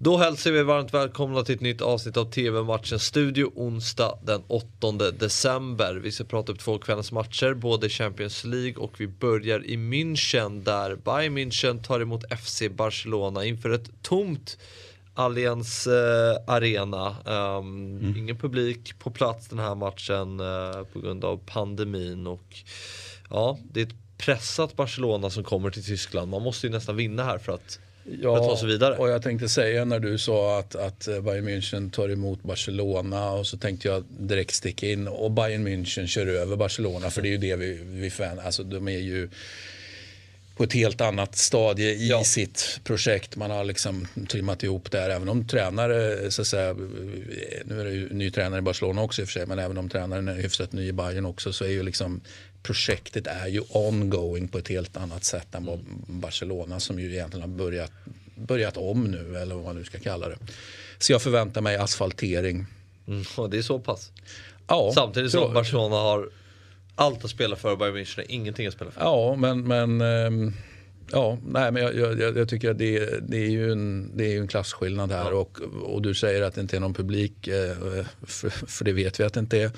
Då hälsar vi varmt välkomna till ett nytt avsnitt av TV-matchen Studio onsdag den 8 december. Vi ska prata upp två kvällens matcher, både Champions League och vi börjar i München där Bayern München tar emot FC Barcelona inför ett tomt Allianz eh, Arena. Um, mm. Ingen publik på plats den här matchen eh, på grund av pandemin och ja, det är ett pressat Barcelona som kommer till Tyskland. Man måste ju nästan vinna här för att Ja, för att ta sig vidare. och jag tänkte säga när du sa att, att Bayern München tar emot Barcelona och så tänkte jag direkt sticka in och Bayern München kör över Barcelona för det är ju det vi, vi fan, alltså de är ju på ett helt annat stadie i ja. sitt projekt. Man har liksom trimmat ihop där. Även om tränare, så att säga, nu är det ju ny tränare i Barcelona också i och för sig, men även om tränaren är hyfsat ny i Bayern också så är ju liksom projektet är ju ongoing på ett helt annat sätt än vad Barcelona som ju egentligen har börjat, börjat om nu eller vad man nu ska kalla det. Så jag förväntar mig asfaltering. Mm, det är så pass? Ja. Samtidigt som Barcelona har allt att spela för och Bayern München ingenting att spela för. Ja, men, men ähm, Ja, nej, men jag, jag, jag tycker att det, det, är ju en, det är en klasskillnad här. Ja. Och, och du säger att det inte är någon publik, eh, för, för det vet vi att det inte är.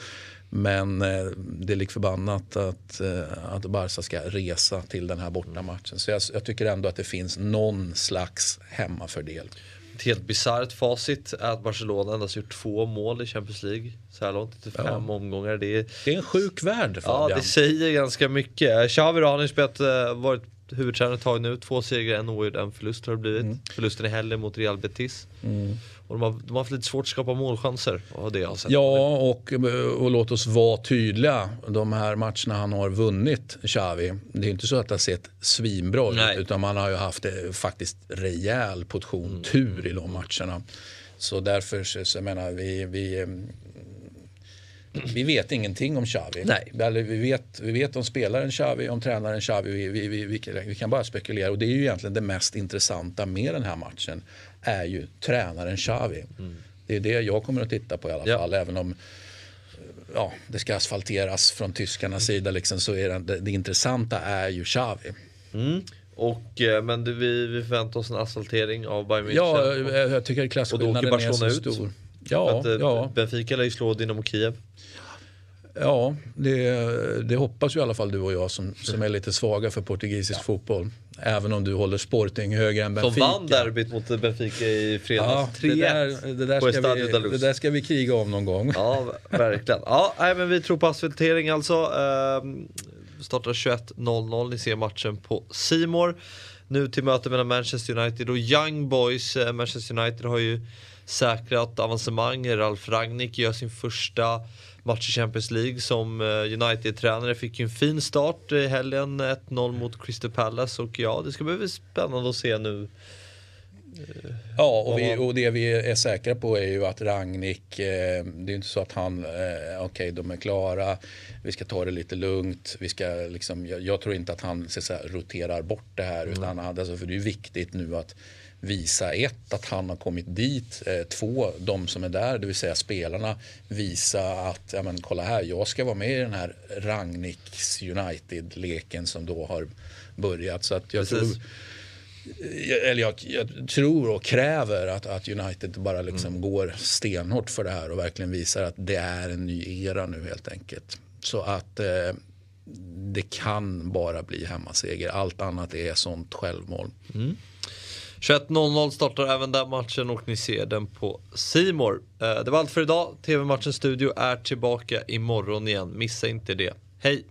Men eh, det är lik förbannat att, eh, att Barca ska resa till den här bortamatchen. Så jag, jag tycker ändå att det finns någon slags hemmafördel. Ett helt bisarrt facit är att Barcelona endast gjort två mål i Champions League så här långt, inte fem ja. omgångar. Det är, det är en sjuk värld Fabian. Ja, det säger ganska mycket. Xavi har ju spelat, eh, varit huvudtränare ett tag nu. Två segrar, en oavgjord, en förlust har det blivit. Mm. Förlusten i helgen mot Real Betis. Mm. Och de har, de har haft lite svårt att skapa målchanser. Och det jag sett. Ja, och, och låt oss vara tydliga. De här matcherna han har vunnit, Xavi. Det är inte så att det har sett svinbra ut. Utan man har ju haft eh, faktiskt rejäl portion mm. tur i de matcherna. Så därför så, så jag menar vi, vi vi vet ingenting om Xavi. Nej. Eller vi, vet, vi vet om spelaren Xavi, om tränaren Xavi. Vi, vi, vi, vi, kan bara spekulera. Och det är ju egentligen det mest intressanta med den här matchen. Är ju tränaren Xavi. Mm. Det är det jag kommer att titta på i alla ja. fall. Även om ja, det ska asfalteras från tyskarnas mm. sida. Liksom, så är det, det, det intressanta är ju Xavi. Mm. Och, eh, men du, vi, vi förväntar oss en asfaltering av Bayern München. Ja, jag, jag tycker klasskillnaden är så ut. stor. Ja, att, eh, ja. Benfica lär ju slå Dynamo Kiev. Ja, det, det, hoppas ju i alla fall du och jag som, som är lite svaga för portugisisk ja. fotboll. Även om du håller Sporting högre än Benfica. Som vann derbyt mot Benfica i fredags. Ja, det, där, det, där ska vi, det där ska vi kriga om någon gång. Ja, verkligen. Ja, nej, men vi tror på asfaltering alltså. Ehm, startar 21.00. Ni ser matchen på Simor. Nu till möte mellan Manchester United och Young Boys. Eh, Manchester United har ju säkrat avancemang. Ralf Rangnick gör sin första match i Champions League som eh, United-tränare. Fick ju en fin start i helgen, 1-0 mot Crystal Palace och ja, det ska bli spännande att se nu. Eh, ja, och, vi, och, det vi är säkra på är ju att Ragnik, eh, det är inte så att han, okej okay, de är klara, vi ska ta det lite lugnt, vi ska liksom, jag, jag tror inte att han så säga, roterar bort det här, mm. utan alltså, för det är viktigt nu att visa ett, att han har kommit dit. Eh, två, de som är där, det vill säga spelarna, visa att ja, men, kolla här, jag ska vara med i den här Ragniks United-leken som då har börjat. Så att jag tror, eller jag, jag, tror och kräver att, att United bara liksom mm. går stenhårt för det här och verkligen visar att det är en ny era nu helt enkelt. Så att eh, det kan bara bli hemmaseger. Allt annat är sånt självmål. Mm. 21.00 startar även den matchen och ni ser den på Simor. Eh, det var allt för idag. TV-matchens studio är tillbaka imorgon igen. Missa inte det. Hej!